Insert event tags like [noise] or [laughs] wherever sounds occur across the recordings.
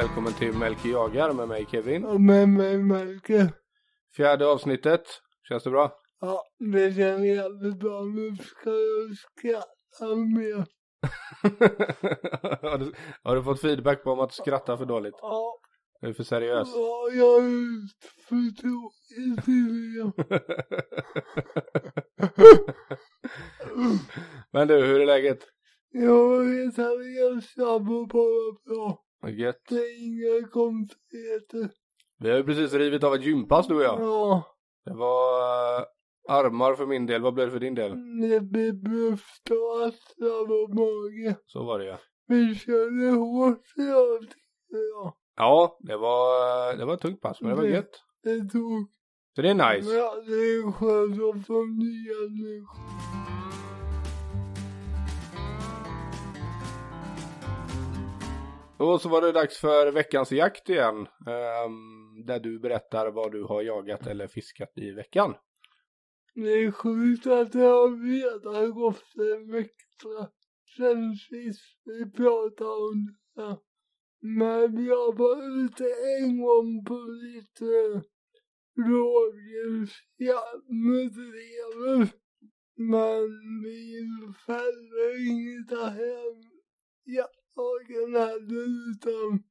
välkommen till Melker jagar med mig Kevin. Och med mig Melker. Fjärde avsnittet. Känns det bra? Ja, det känns jävligt bra. Nu ska jag skratta mer. [laughs] har, du, har du fått feedback på om att du skrattar för dåligt? Ja. Är du för seriös? Ja, jag är för tråkig. [laughs] Men du, hur är läget? Jag vet att jag sabbar bara bra. Vad Gött. Det är inga konstigheter. Vi har ju precis rivit av ett gympass du och jag. Ja, Det var eh, armar för min del. Vad blev det för din del? det blir bröst och axlar och mage. Så var det ja. Vi körde hårt idag tyckte jag. Ja, det var, det var ett tungt pass men det var Det- gött. Det tog Så det är nice. Ja, det är skönt att få nya nu. Och så var det dags för veckans jakt igen. Ehm, där du berättar vad du har jagat eller fiskat i veckan. Det är sjukt att det har redan gått en vecka sen sist vi pratade om det. Men jag var ute en gång på lite rådjursjakt med drever. Men vi fällde inget av hem dagen hade utan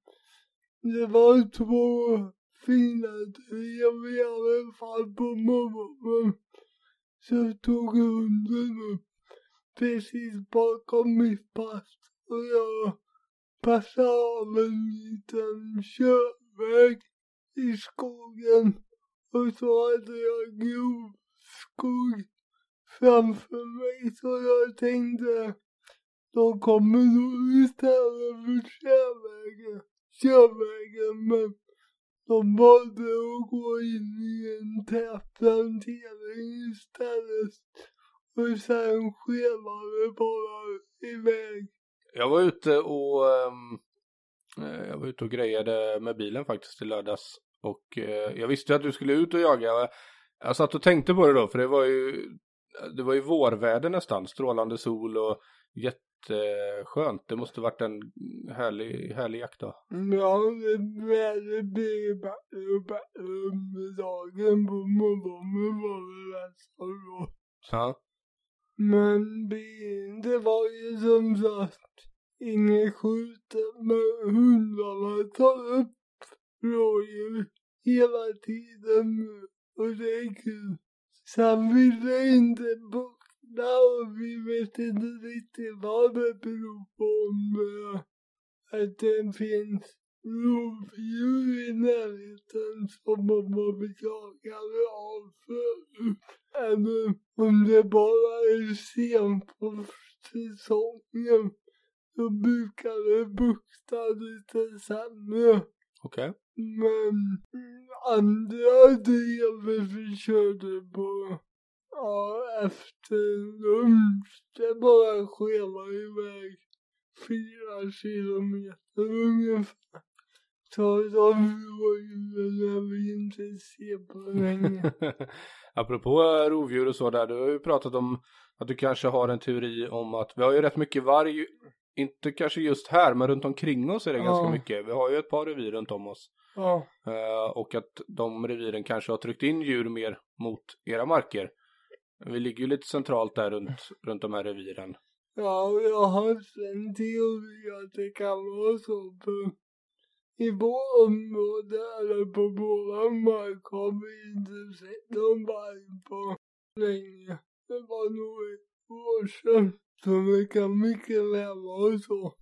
det var två fina drev i alla fall på morgonen. Så tog hunden upp precis bakom mitt pass och jag passade av en liten körväg i skogen och så hade jag grov skog framför mig så jag tänkte de kommer då istället för körvägen, körvägen men de valde att gå in i en tätplantering istället och sen skevade bara iväg. Jag var ute och um, jag var ute och grejade med bilen faktiskt i lördags. Och uh, jag visste att du skulle ut och jaga. Jag satt och tänkte på det då för det var ju det var ju vårväder nästan, strålande sol och jätte jätteskönt. Det måste varit en härlig, härlig jaktdag. Ja, det bli bättre och bättre under dagen på morgonen var det rätt så bra. Ja. Men det var ju som sagt inget skjutet men hundarna tar upp rådjur hela tiden och det är kul. Sen vill det inte bukta och vi vet inte riktigt vad det beror på det att det finns rovdjur i närheten som man var jagade av förut. Eller om det bara är sent på säsongen. Då brukar det bukta lite sämre. Okej. Men andra drev vi körde på ja, efter lunch. Det bara skenade iväg fyra kilometer ungefär. Så de rådjuren vi inte ser på länge. [laughs] Apropå rovdjur och så där, du har ju pratat om att du kanske har en teori om att vi har ju rätt mycket varg, inte kanske just här, men runt omkring oss är det ganska Ja. mycket. Vi har ju ett par revir runt om oss. Ja, Eh, och att de reviren kanske har tryckt in djur mer mot era marker. Vi ligger ju lite centralt där runt, runt de här reviren. ja och jag har en teori att det kan vara så för i vårt område eller på våra mark har vi inte sett någon varg på länge. Det var nog ett år sedan. Så det kan mycket väl vara så.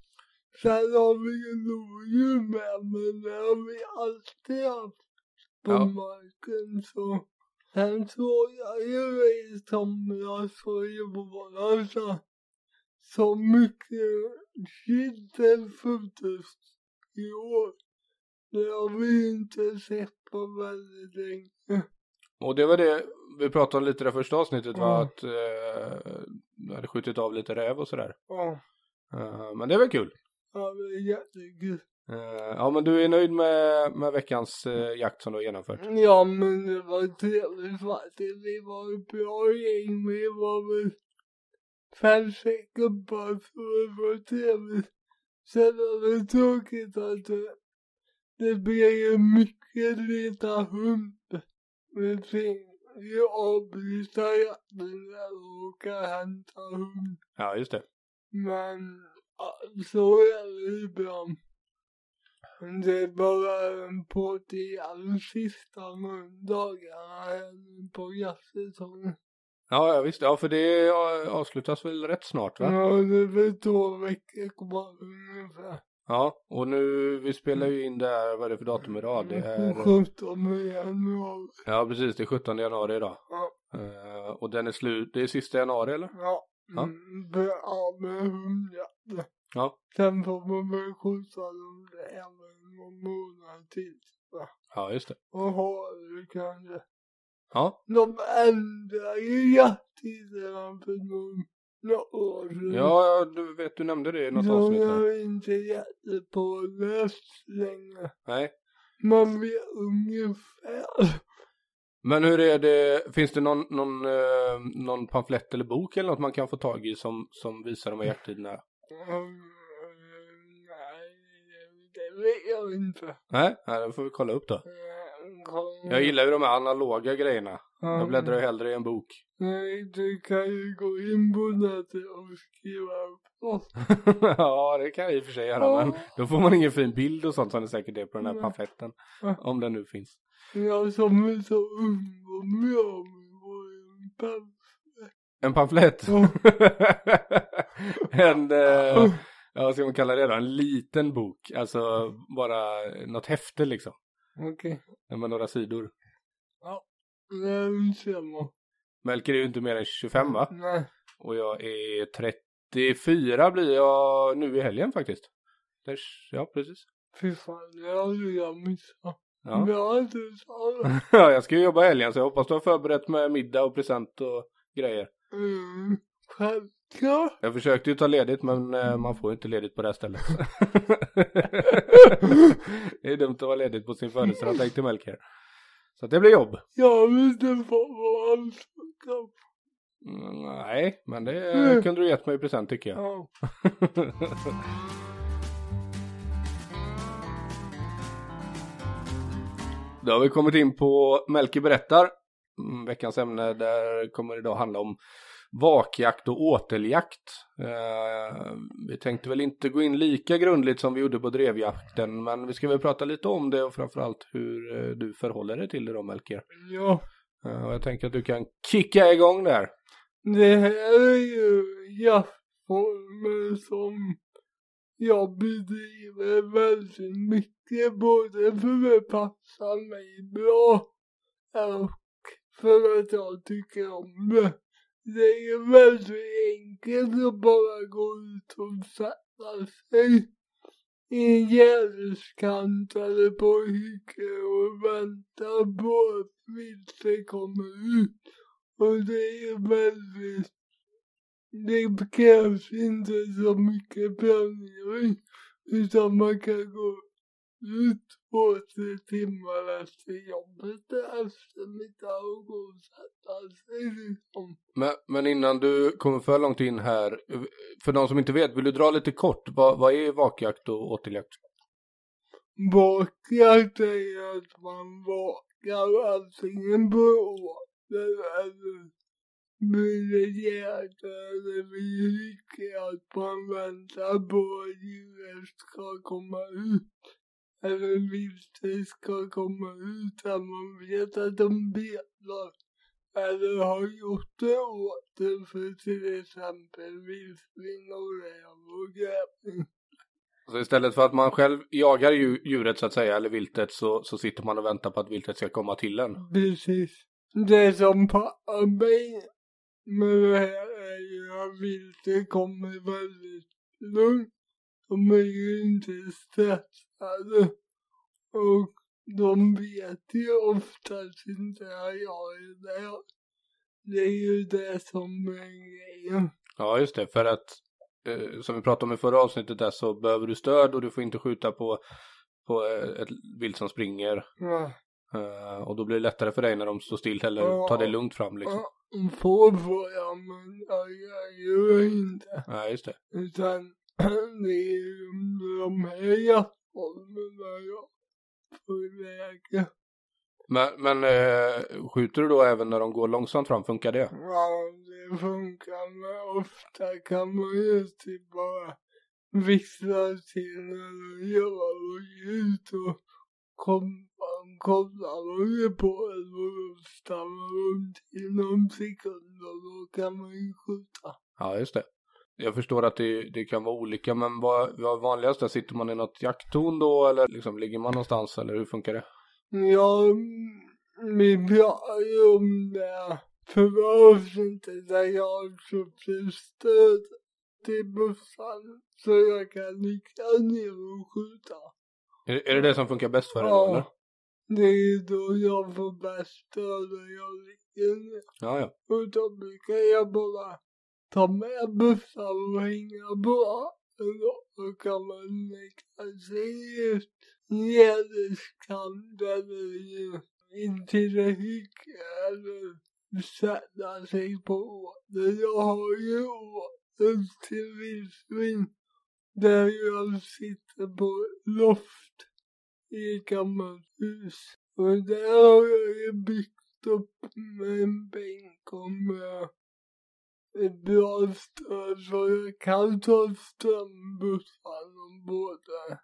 Sen har vi ju lodjur med men det har vi alltid haft på Ja. marken så. Sen såg jag ju i somras och i att så mycket kittel föddes i år. Det har vi inte sett på väldigt länge. Och det var det vi pratade om lite i det första avsnittet var Ja. att eh, du hade skjutit av lite räv och sådär. Ja, Eh, men det väl kul. ja det är jättekul. Eh, ja men du är nöjd med, med veckans eh, jakt som du har genomfört? Ja men det var trevligt faktiskt. Vi var ett bra gäng. Vi var väl fem, sex gubbar så det var trevligt. Sen var det tråkigt att det det blir ju mycket leta hund. Men sen jag avbryter jakten och åka och hämta hund. Ja, just det. Men så är det ibland. Det är bara på de allra sista dagarna här nu på jaktsäsongen. Ja, ja visst. Ja, för det avslutas väl rätt snart va? Ja, det är väl två veckor kvar ungefär. Ja, och nu, vi spelar ju in det här, vad är det för datum idag? Det är... 17 januari. Ja, precis, det är 17 januari idag. Ja. Uh, och den är slut, det är sista januari eller? Ja. Ja. Mm, bra med hundjakten. Ja. Sen får man väl skjutsa dem även någon månad till. Va? Ja, just det. Och ha det kanske. Ja. De ändrar ju jakttiderna för någon, några år sedan. Ja, du vet, du nämnde det i något avsnitt. jag Här. är inte jättepåläst längre. Nej. Man vet ungefär. Men hur är det, finns det någon, någon, eh, någon pamflett eller bok eller något man kan få tag i som, som visar de här jakttiderna? Nej, det vet jag inte. Nej, nej, det får vi kolla upp då. Jag gillar ju de här analoga grejerna. Jag bläddrar ju hellre i en bok. Nej, du kan ju gå in på nätet och skriva upp [laughs] ja, det kan jag i och för sig göra, men då får man ingen fin bild och sånt som det säkert är på den här pamfletten. Om den nu finns. Jag som är så ungdomlig var en paus. En pamflett? Ja. [laughs] en, eh, ja, vad ska man kalla det då? En liten bok. Alltså bara något häfte liksom. Okej. Med några sidor. Nu ser man. Melker är ju inte mer än 25 va? Nej. Och jag är 34 blir jag nu i helgen faktiskt. Ja, precis. Fy fan, det har jag missat. Ja. Bra att du sa det. [laughs] ja, jag ska ju jobba i helgen så jag hoppas du har förberett med middag och present och grejer. Mm, självklart. Jag försökte ju ta ledigt men eh, man får ju inte ledigt på det här stället. [laughs] det är dumt att vara ledigt på sin födelsedag tänkte Melker. Så det blir jobb. Jag vill inte vara ansvarig. Mm, nej, men det eh, kunde du gett mig i present tycker jag. Ja. [laughs] Då har vi kommit in på Melker berättar. Mm, Veckans ämne där kommer idag handla om vakjakt och åteljakt. Eh, vi tänkte väl inte gå in lika grundligt som vi gjorde på drevjakten men vi ska väl prata lite om det och framförallt hur eh, du förhåller dig till det då Melker. ja. Eh, och jag tänker att du kan kicka igång där. Det här är ju jaktformer som jag bedriver väldigt mycket både för att det passar mig bra och för att jag tycker om det. Det är ju väldigt enkelt att bara gå ut och sätta sig i en gärdeskant eller på hygge och vänta på att viltet kommer ut. Och det är väldigt, det krävs inte så mycket planering utan man kan gå ut två, tre timmar efter jobbet i eftermiddag och gå och sätta sig liksom. Men, men innan du kommer för långt in här, för de som inte vet, vill du dra lite kort, vad, vad är vakjakt och åteljakt? Vakjakt är att man vakar antingen på åter eller med jägare eller vid hygge att man väntar på att djuret ska komma ut. Eller viltet ska komma ut där man vet att de betar. Eller har gjort det åter för till exempel vildsvin och räv och grävling. Så istället för att man själv jagar dju- djuret så att säga, eller viltet, så, så sitter man och väntar på att viltet ska komma till en. Precis. Det som passar mig med det här är ju att viltet kommer väldigt lugnt. De är ju inte stressade. Och de vet ju oftast inte att jag är där. Det är ju det som är grejen. Ja, just det, för att eh, som vi pratade om i förra avsnittet där så behöver du stöd och du får inte skjuta på, på eh, ett vilt som springer. Ja. Eh, och då blir det lättare för dig när de står still eller Ja. tar det lugnt fram liksom. Ja, Får får jag men jag gör ju inte. Ja, just det. Utan [clears throat] det är ju de här jaktformerna jag på vägen. Men, men eh, skjuter du då även när de går långsamt fram? Funkar det? Ja, det funkar men ofta kan man ju typ bara vissla till när de gör något ljud och kom, kollar man ju på det och stannar de till någon sekund och då kan man ju skjuta. Ja, just det. Jag förstår att det, det kan vara olika, men vad, vad vanligast är? Sitter man i något jakttorn då eller liksom ligger man någonstans eller hur funkar det? Ja, vi pratar ju om det förra avsnittet där jag köpte stöd till bussen så jag kan ligga ner och skjuta. Är, är det det som funkar bäst för dig Ja. eller? Det är då jag får bäst stöd när jag ligger ner. Ja, ja. Och då brukar jag bara ta med bussar och hänga på. Då kan man lägga sig i skallen eller in intill ett eller sätta sig på båten. Jag har ju åten till vildsvin där jag sitter på loft i ett gammalt hus. Och där har jag ju byggt upp med en bänk och med bra stöd så jag kan ta strömbussar och båda,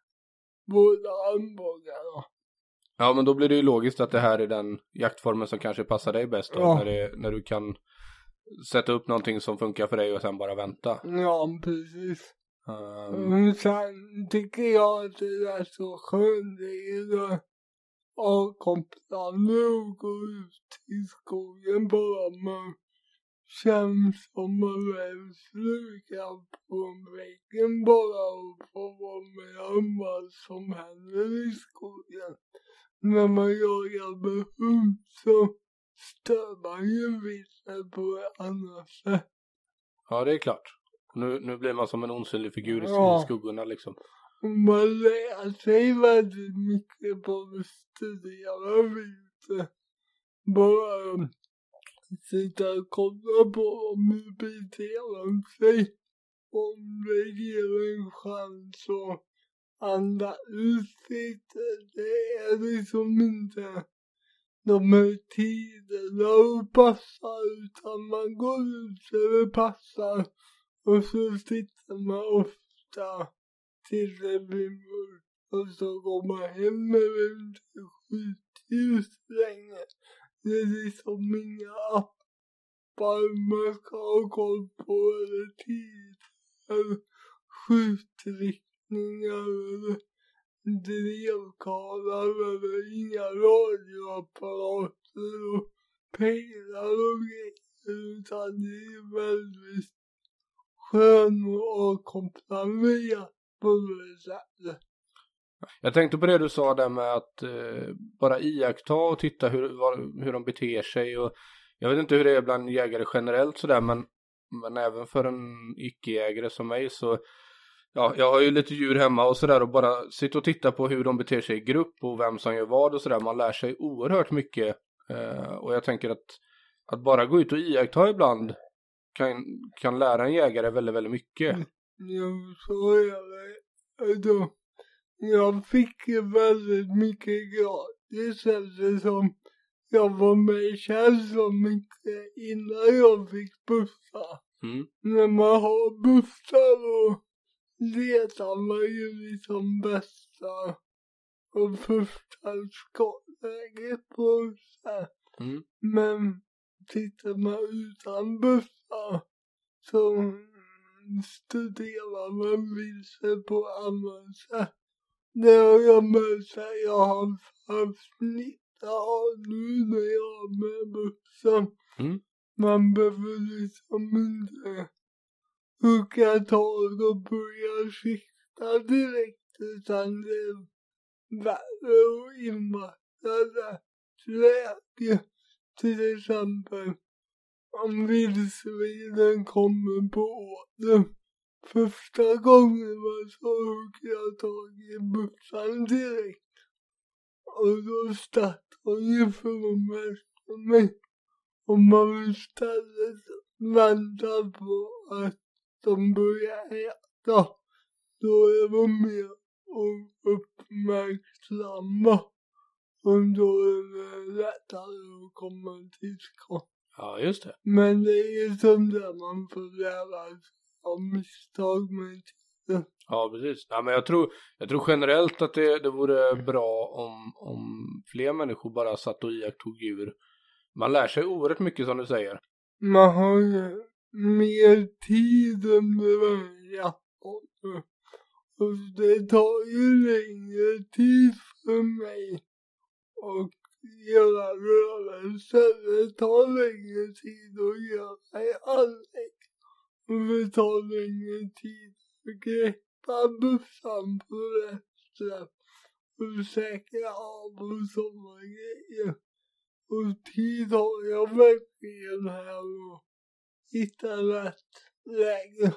båda armbågarna. Ja, men då blir det ju logiskt att det här är den jaktformen som kanske passar dig bäst då. Ja. När, det, när du kan sätta upp någonting som funkar för dig och sen bara vänta. Ja, precis. Ehm, Men sen tycker jag att det är så skönt det är avkopplande att gå ut i skogen bara man känns som man är slukad på väggen bara och får vara med om vad som händer i skogen. När man jagar med hund så stör man ju viltet på ett annat sätt. ja, det är klart. Nu, nu blir man som en osynlig figur i Ja. skuggorna liksom. Man lär sig väldigt mycket på att studera viltet. Bara sitta och kolla på om hur beter de sig. Om det ger en chans att andas ut lite. Det är liksom inte de här tiderna och passar utan man går ut så det passar. Och så sitter man ofta tills det blir mörkt och så går man hem med det inte längre. Det är liksom inga appar man ska ha koll på eller tid skjutriktningar eller drevkarlar eller inga radioapparater och pilar och grejer utan det är väldigt skön och avkopplande jakt på det sättet. Jag tänkte på det du sa där med att eh, bara iaktta och titta hur, var, hur de beter sig och jag vet inte hur det är bland jägare generellt sådär men, men även för en icke-jägare som mig så ja, jag har ju lite djur hemma och sådär och bara sitta och titta på hur de beter sig i grupp och vem som gör vad och sådär. Man lär sig oerhört mycket eh, och jag tänker att att bara gå ut och iaktta ibland kan, kan lära en jägare väldigt, väldigt mycket. Mm. Jo, så är det. Alltså, jag fick ju väldigt mycket gratis eftersom jag var med själv så mycket innan jag fick bussar. Mm. När man har bussar och letar man ju liksom bästa och första skottläget på bussar. Mm. Men tittar man utan bussar så studerar man vilse på annat sätt. Har jag sig. Jag har haft nytta av nu när jag har med bussen. Mm. Man behöver liksom inte hugga tag och börja sikta direkt utan det är värre att invänta rätt läge. Till exempel om vildsvinen kommer på åten. Första gången var så hugg jag tag i bussen direkt. Och då stack hon ifrån mig. mig. Och man istället väntar på att de börjar äta. Då är de mer o- uppmärksamma. Och då är det lättare att komma till skott. Ja, just det. Men det är som där man får lära sig av misstag tiden. Ja, precis. Ja, men jag tror, jag tror generellt att det, det vore bra om, om fler människor bara satt och iakttog djur. Man lär sig oerhört mycket som du säger. Man har ju mer tid än början. Och det tar ju längre tid för mig att göra rörelser. Det tar längre tid att göra i anlägg. Och det tar längre tid att greppa bussan på rätt och säkra av och sådana grejer. Och tid har jag verkligen här och hitta rätt läge.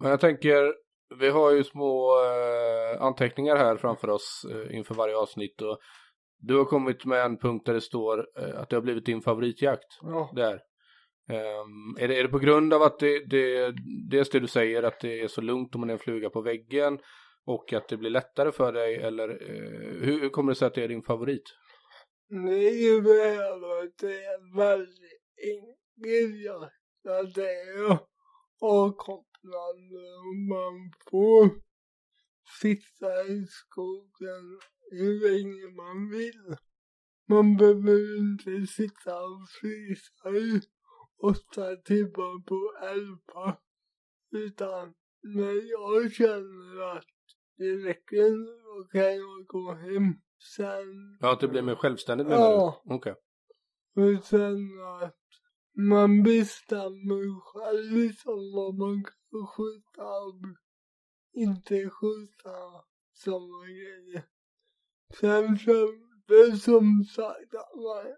Men jag tänker, vi har ju små eh, anteckningar här framför oss eh, inför varje avsnitt och du har kommit med en punkt där det står eh, att det har blivit din favoritjakt. Ja. Där. Um, är, det, är det på grund av att det, det, dels det du säger att det är så lugnt om man är en fluga på väggen och att det blir lättare för dig eller uh, hur, hur kommer det sig att det är din favorit? Det är ju det här att det är väldigt enkelt. Att det är avkopplande och man får sitta i skogen hur länge man vill. Man behöver inte sitta och frysa i åtta timmar på älvar. Utan när jag känner att det räcker då kan jag gå hem. Sen Ja, att det blir mer självständigt menar Ja. du? Okej. och sen att man bestämmer själv liksom vad man kan skjuta och inte skjuta sådana grejer. Sen det som sagt att man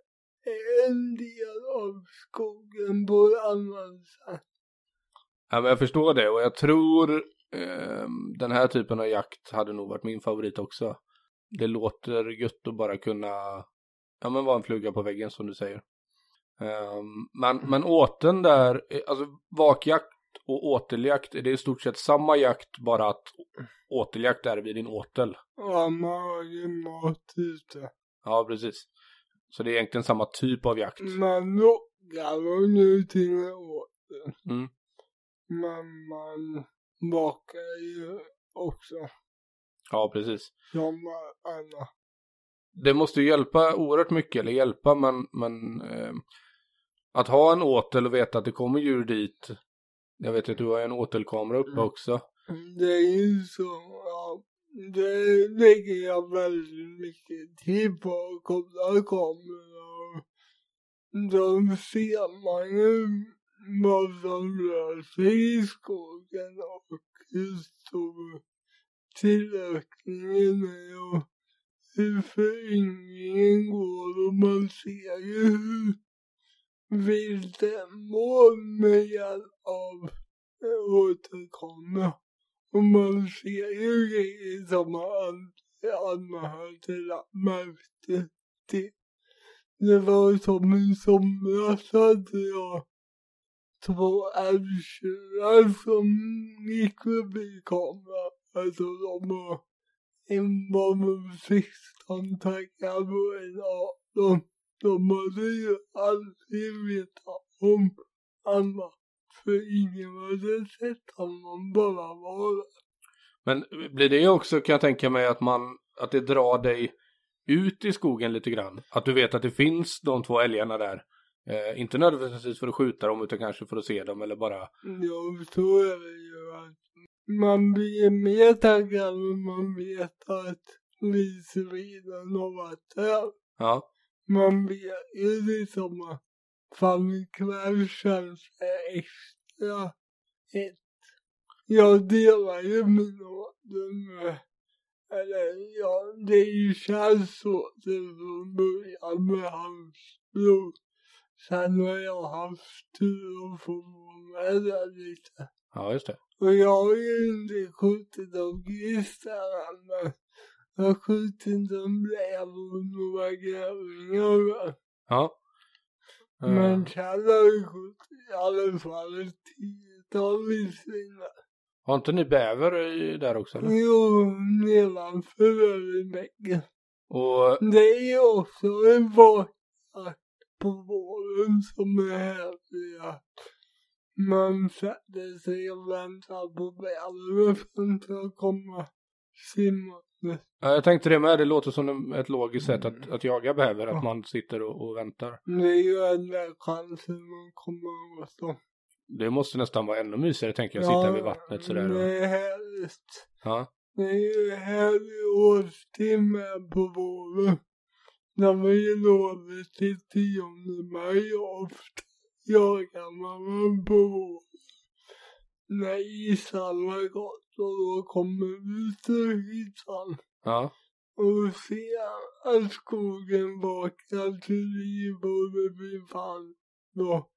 en del av skogen annat sätt. Ja, men jag förstår det och jag tror ehm, den här typen av jakt hade nog varit min favorit också. Det låter gött att bara kunna, ja men vara en fluga på väggen som du säger. Ehm, men, men åten där, eh, alltså vakjakt och åteljakt, är det i stort sett samma jakt bara att åteljakt är vid din åtel? Ja, man har ju mat ute. Ja, precis. Så det är egentligen samma typ av jakt. Man lockar och nu till åter. Mm. Men man bakar ju också Ja, precis. som alla. det måste ju hjälpa oerhört mycket, eller hjälpa, men, men eh, att ha en åtel och veta att det kommer djur dit. Jag vet att du har en åtelkamera uppe Mm. också. Det är ju så, det lägger jag väldigt mycket tid på att kolla kameror. Då ser man ju vad som rör sig i skogen och hur stor tillökningen är och hur föryngringen går och man ser ju hur viltet mår med hjälp av återkommer. Och man ser ju grejer som man aldrig annars hade lagt märke till. Det var som i somras hade jag två älgtjurar som gick förbi kameran. Alltså de var, en var väl 16 taggar på en 18. De hade ju aldrig vetat om annat för ingen hade sett honom bara vara Men blir det också, kan jag tänka mig, att man, att det drar dig ut i skogen lite grann? Att du vet att det finns de två älgarna där. Eh, inte nödvändigtvis för att skjuta dem, utan kanske för att se dem eller bara, Jag så är det ju att man blir mer taggad om man vet att vildsvinen har varit där. ja, Man vet ju liksom att fan ikväll känns det extra ett. Jag delar ju min ålder med, eller ja, det känns så till att börja med hans bror. Sen har jag haft tur att få vara med där lite. ja just det. Och jag har ju inte skjutit någon grisar än, men jag har skjutit en räv och några grävlingar. Ja. Men sen har jag skjutit i alla fall ett tiotal vildsvin. Har inte ni bäver där också eller? Jo, nedanför Örebäcken. Och Det är också en vakjakt på våren som är härlig att man sätter sig och väntar på vädret för att komma simmande. Ja, jag tänkte det med, det låter som ett logiskt sätt att, att jaga bäver, att man sitter och, och väntar. Det är ju enda chansen att komma åt dem. Det måste nästan vara ännu mysigare tänker jag, sitta vid vattnet sådär. Och, Det är härligt. ja. Det är ju härlig årstid med på våren. När vi är lovet till 10 maj och ofta jagar man på våren. När isarna gått och då kommer vi till ytan ja. och ser att skogen vaknar till liv och det blir fan då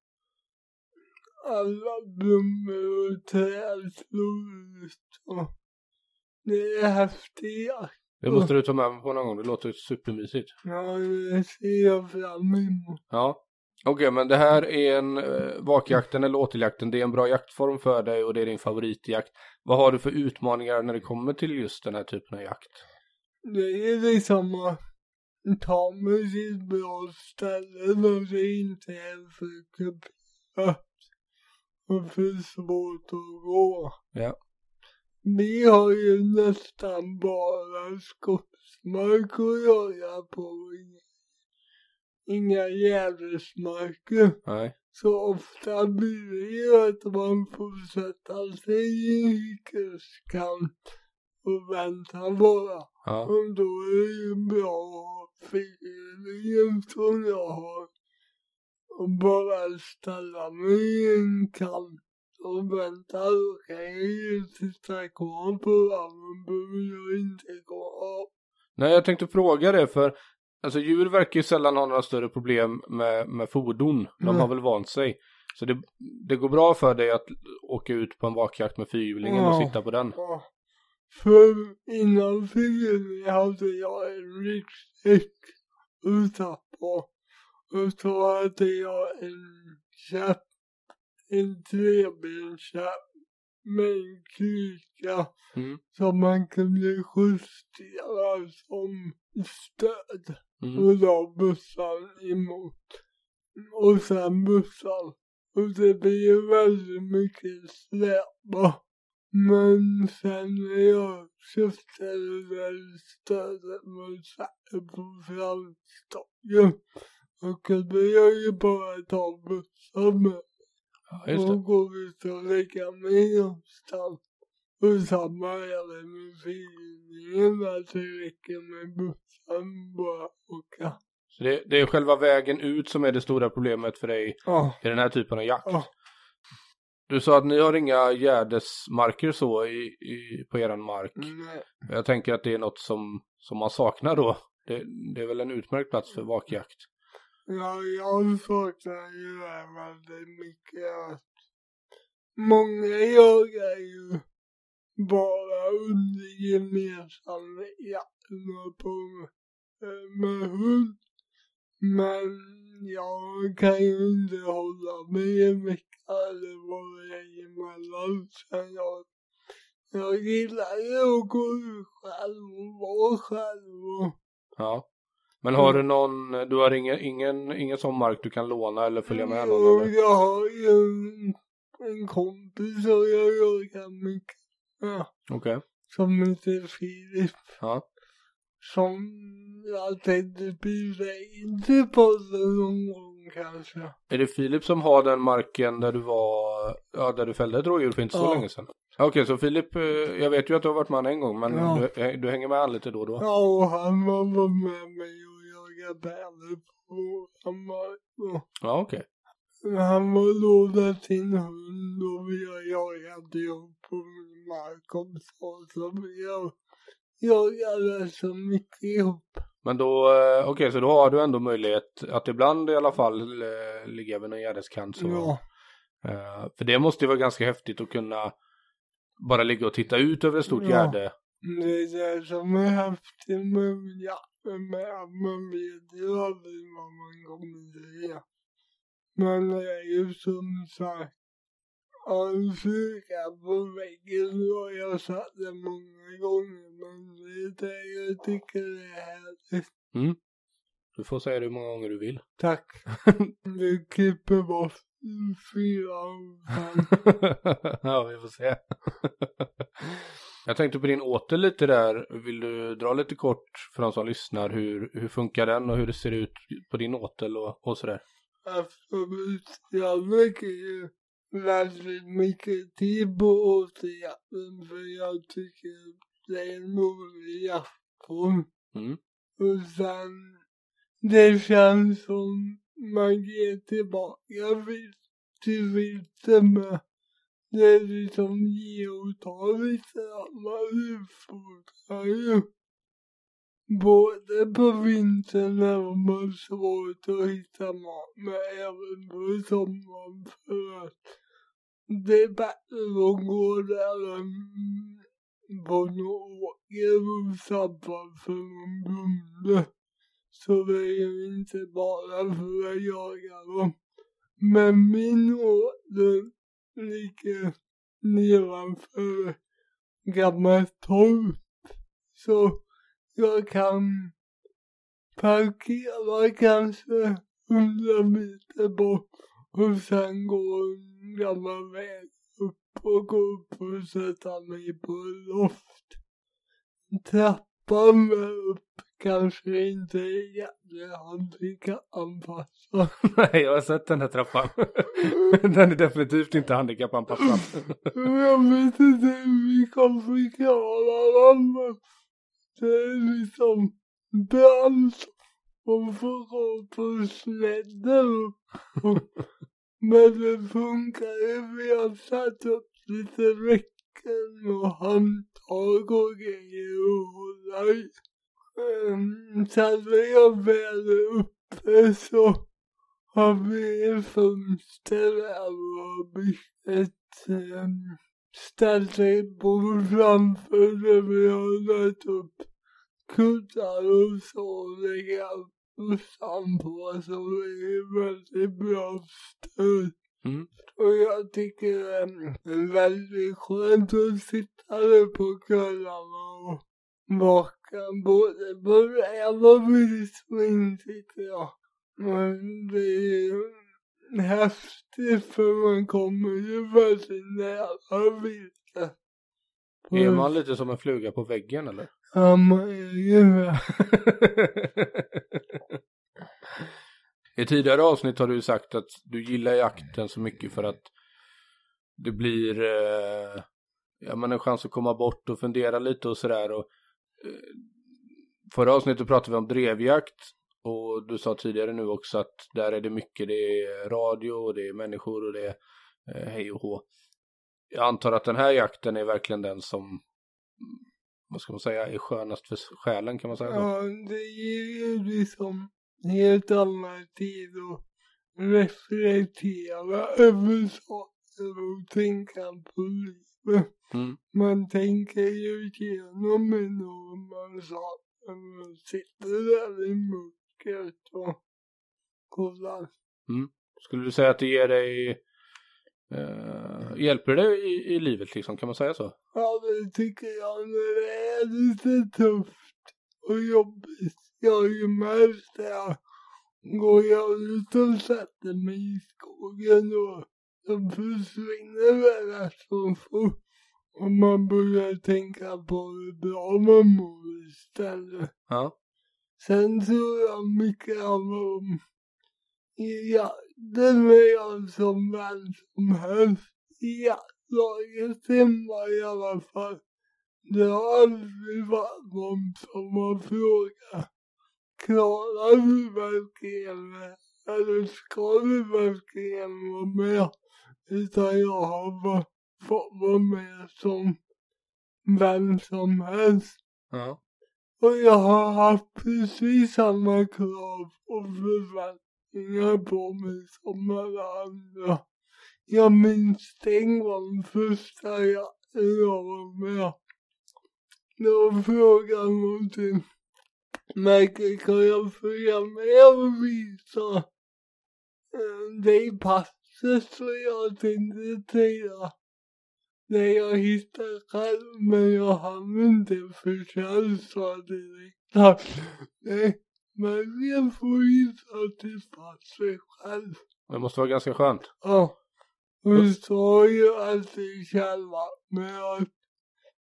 alla blommor och träd slår ut och det är häftigt. Det måste du ta med på någon gång, det låter supermysigt. Ja, det ser jag fram emot. Ja. Okej, men det här är en eh, vakjakten eller åteljakten, det är en bra jaktform för dig och det är din favoritjakt. Vad har du för utmaningar när det kommer till just den här typen av jakt? Det är liksom att ta mig till ett bra ställe där det inte är för kuperat och för svårt att gå. Ja. Vi har ju nästan bara skogsmark att jaga på. Inga, gärdesmarker. Nej. Så ofta blir det ju att man får sätta sig i en hyggeskant och vänta bara. Ja. Och då är det ju bra att ha feeling som jag har. Och bara ställa mig i en kant och vänta. Då kan jag ju sitta kvar på varven behöver jag inte gå av. Nej, jag tänkte fråga det för alltså djur verkar ju sällan ha några större problem med, med fordon. De Nej. har väl vant sig. Så det, det går bra för dig att åka ut på en vakjakt med fyrhjulingen och Ja. sitta på den. Ja. För innan filmen hade jag en ryggsäck utanpå. Och så hade jag en käpp, en trebenskäpp med en kryka Mm. som man kunde justera som stöd. Mm. Och la bussen emot. Och sen bussen. Och det blev väldigt mycket släpa. Men sen när jag köpte det där stödet man satte på framstocken. Då kunde jag ju bara ta bussen med Ja, just det. och gå ut och lägga mig någonstans. Och samma även med filmningen, att det räcker med bussen bara åka. Så det, det är själva vägen ut som är det stora problemet för dig Ja, i den här typen av jakt. ja. Du sa att ni har inga gärdesmarker så i, i, på eran mark. Nej. Jag tänker att det är något som, som man saknar då. Det, det är väl en utmärkt plats för vakjakt. Ja, jag saknar ju det väldigt mycket att många jagar ju bara under gemensam jakten på eh, med hund. Men jag kan ju inte hålla mig en vecka eller vad det är emellan. Sen jag, jag gillar ju att gå ut själv och vara själv och Ja. Men har Mm. du någon, du har ingen, ingen, ingen sån mark du kan låna eller följa med någon Jo, jag har ju en, en kompis som jag jagar mycket med. Okej. Som heter Filip. Ja. Som jag tänkte bjuda in till podden någon gång kanske. Är det Filip som har den marken där du var, ja där du fällde ett rådjur för inte så Ja. länge sedan? Ja, Okej, så Filip, eh, jag vet ju att du har varit med honom en gång men Ja. du, eh, du hänger med han lite då och då? Ja, och han var med mig och jagade bäver på. Och Ja, okej. Han var lånat sin hund och vi har jagat ihop på min mark också. Så vi har jagat så mycket ihop. Men då, eh, okej så då har du ändå möjlighet att ibland i alla fall eh, ligga vid någon gärdeskant så. Ja, Eh, för det måste ju vara ganska häftigt att kunna bara ligga och titta ut över ett stort Ja. gärde. det är det som är häftigt med jakten med att man vet ju aldrig vad man kommer se. Men det är ju som sagt en fluga på väggen och jag satt det många gånger men det är det jag tycker är härligt. Mm. Du får säga det hur många gånger du vill. Tack. [laughs] Du klipper bort fyra och fem. [laughs] ja, vi får se. [laughs] Jag tänkte på din åter lite där. Vill du dra lite kort för de som lyssnar hur, hur funkar den och hur det ser ut på din åtel och, och sådär? Absolut. Jag lägger ju väldigt mycket tid på återjakten för jag tycker det är en rolig jaktform. Mm. Och sen, det känns som man ger tillbaka till vilten med. Det är liksom ge och ta lite man utfodrar ju. Både på vintern när man har svårt att hitta mat men även på sommaren för att det är bättre att gå där än på någon åker och sabba för en bonde. Så det är inte bara för att jaga dem. Men min åker ligger nedanför gammalt torp. Så jag kan parkera kanske hundra meter bort och sen gå en gammal väg upp och gå upp och sätta mig på loft. Trappan upp kanske inte är jättehandikappanpassad. [laughs] Nej, jag har sett den här trappan. [laughs] den är definitivt inte handikappanpassad. Jag vet inte hur vi kommer klara den det är liksom brant och får gå på släden. Men det funkar ju. Vi har satt upp lite räcken och handtag och grejer och hålla i. Ehm, så sen när jag väl är uppe så har vi fönster här och ett ehm, ställt ett bord framför där vi har lagt upp kuddar och på så det är väldigt bra stöd. Mm. Och jag tycker det är väldigt skönt att sitta där på kvällarna och vaka både räv och vildsvin tycker jag. Men det är häftigt för man kommer ju väldigt nära viltet. Är man lite som en fluga på väggen eller? Um, yeah. [laughs] I tidigare avsnitt har du sagt att du gillar jakten så mycket för att det blir eh, ja, men en chans att komma bort och fundera lite och sådär. Och, eh, förra avsnittet pratade vi om drevjakt och du sa tidigare nu också att där är det mycket, det är radio och det är människor och det är eh, hej och hå. Jag antar att den här jakten är verkligen den som vad ska man säga, är skönast för själen kan man säga så? Ja, det ger ju liksom helt annan tid att reflektera över saker och tänka på livet. Mm. Man tänker ju igenom enorma saker och sitter där i mörkret och kollar. Skulle du säga att det ger dig, eh, hjälper det i, i livet liksom, kan man säga så? Ja, det tycker jag när det är lite tufft och jobbigt. Jag har ju märkt det. Går jag ut och sätter mig i skogen då, då försvinner det rätt så fort. Och man börjar tänka på hur bra man mår istället. Ja. Sen tror jag mycket om jakten är jag som vem som helst. Jaktlaget hemma i alla fall. Det har aldrig varit någon som har frågat. Klarar du verkligen det? Eller ska du verkligen vara med? Utan jag har bara fått vara med som vem som helst. Ja. Och jag har haft precis samma krav och förväntningar på mig som alla andra. Jag minns en gång första jag var med. Då frågade någonting. Michael, kan jag följa med och visa eh, dig passet så som jag tänkte säga. när jag hittade själv men jag hann inte förtjänsta direkt. Nej, men det får hitta till sig själv. Det måste vara ganska skönt. Ja. Så har ju alltid själva med att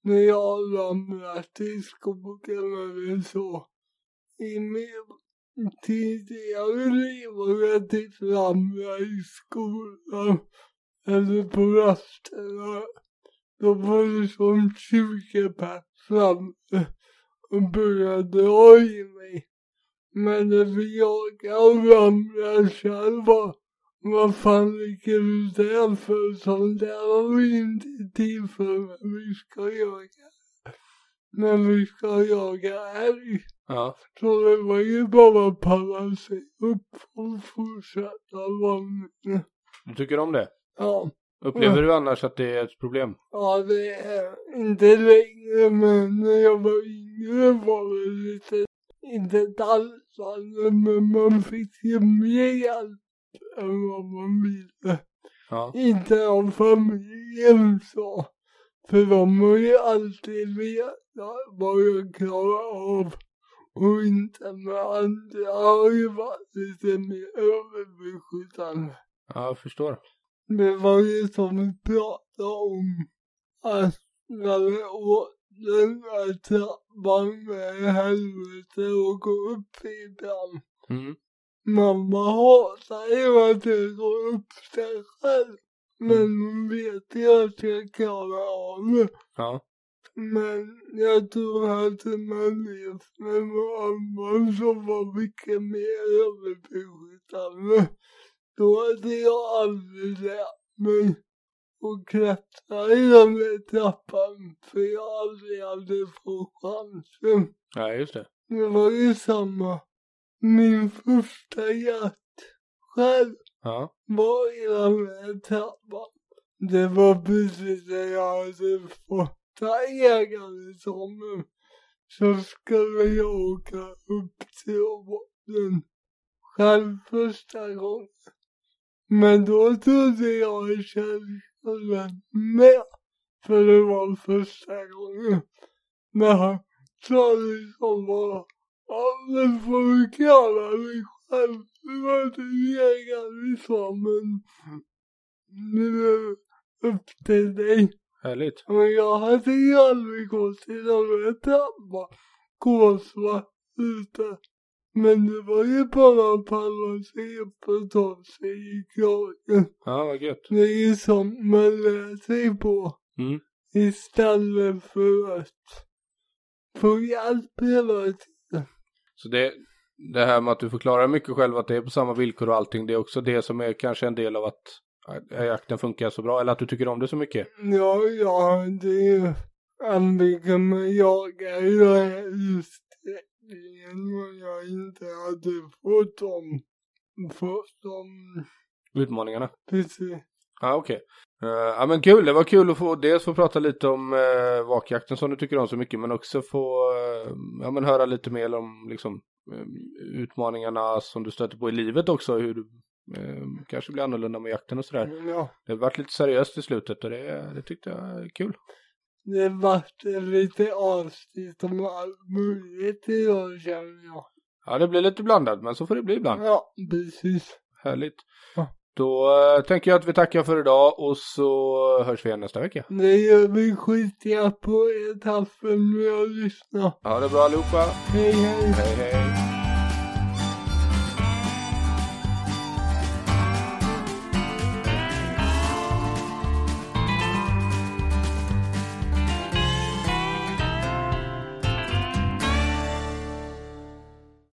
när jag ramlat i skogen eller så. I min tidigare liv har jag typ ramlat i skolan eller på rasterna. Då var det som 20 pers framme och började dra i mig. Men när vi jagade och ramlade själva vad fan ligger du där för? Sånt där har vi inte tid för när vi ska jaga. När vi ska jaga älg. Ja. Så det var ju bara att palla sig upp och fortsätta vandringen. Du tycker om det? Ja. Upplever du annars att det är ett problem? Ja, det är inte längre men när jag var yngre var det lite, inte dansande men man fick ju mer hjälp än vad man ville. Ja. Inte av familjen så. För de har ju alltid vetat vad jag klarar av. Och inte med andra har ju varit lite mer överbeskyddande. Ja, jag förstår. Det var ju som vi pratade om. Att när det åt den där trappan med helvete och gå upp ibland. Mm. Mamma hatar ju att jag går upp sig själv. Men hon vet ju att jag klarar av det. Ja. Men jag tror att man levt med mamma som var mycket mer överbeskyddande. Då hade jag aldrig lärt mig att klättra där trappan för jag aldrig hade fått chansen. Ja, just det. Det var ju samma. Min första jakt själv Ja. var där trappan. Det var precis när jag hade fått ägarexamen. Så skulle jag åka upp till botten själv första gången. Men då trodde jag att skulle med. För det var första gången. Men han sa liksom bara, ja men får du klara dig själv. Du var inte ägarexamen. Nu är det upp till dig. Härligt. Men jag hade ju aldrig gått de där trappan. Kolsvart ute. Men det var ju bara upp och sig i kragen. Ja, vad gött. Det är ju sånt man lär sig på. Mm. Istället för att få hjälp hela tiden. Så det, det här med att du förklarar mycket själv att det är på samma villkor och allting, det är också det som är kanske en del av att att jakten funkar så bra, eller att du tycker om det så mycket. Ja, ja, det är ju antingen man jagar i och jag inte hade fått dem. Fått dem, Utmaningarna. precis. Ja, okej. Eh, ja, men kul. Det var kul att få dels få prata lite om uh, vakjakten som du tycker om så mycket, men också få eh, ja, men höra lite mer om liksom, utmaningarna som du stöter på i livet också, hur du kanske blir annorlunda med jakten och sådär. Ja, Det har varit lite seriöst i slutet och det, det tyckte jag är kul. Det vart lite avsnitt om allt möjligt idag känner jag. Ja, det blir lite blandat, men så får det bli ibland. Ja, precis. Härligt. Ja. Då eh, tänker jag att vi tackar för idag och så hörs vi igen nästa vecka. Det gör vi skitiga på att ni har lyssnat. Ha det bra allihopa. Hej hej. Hej hej.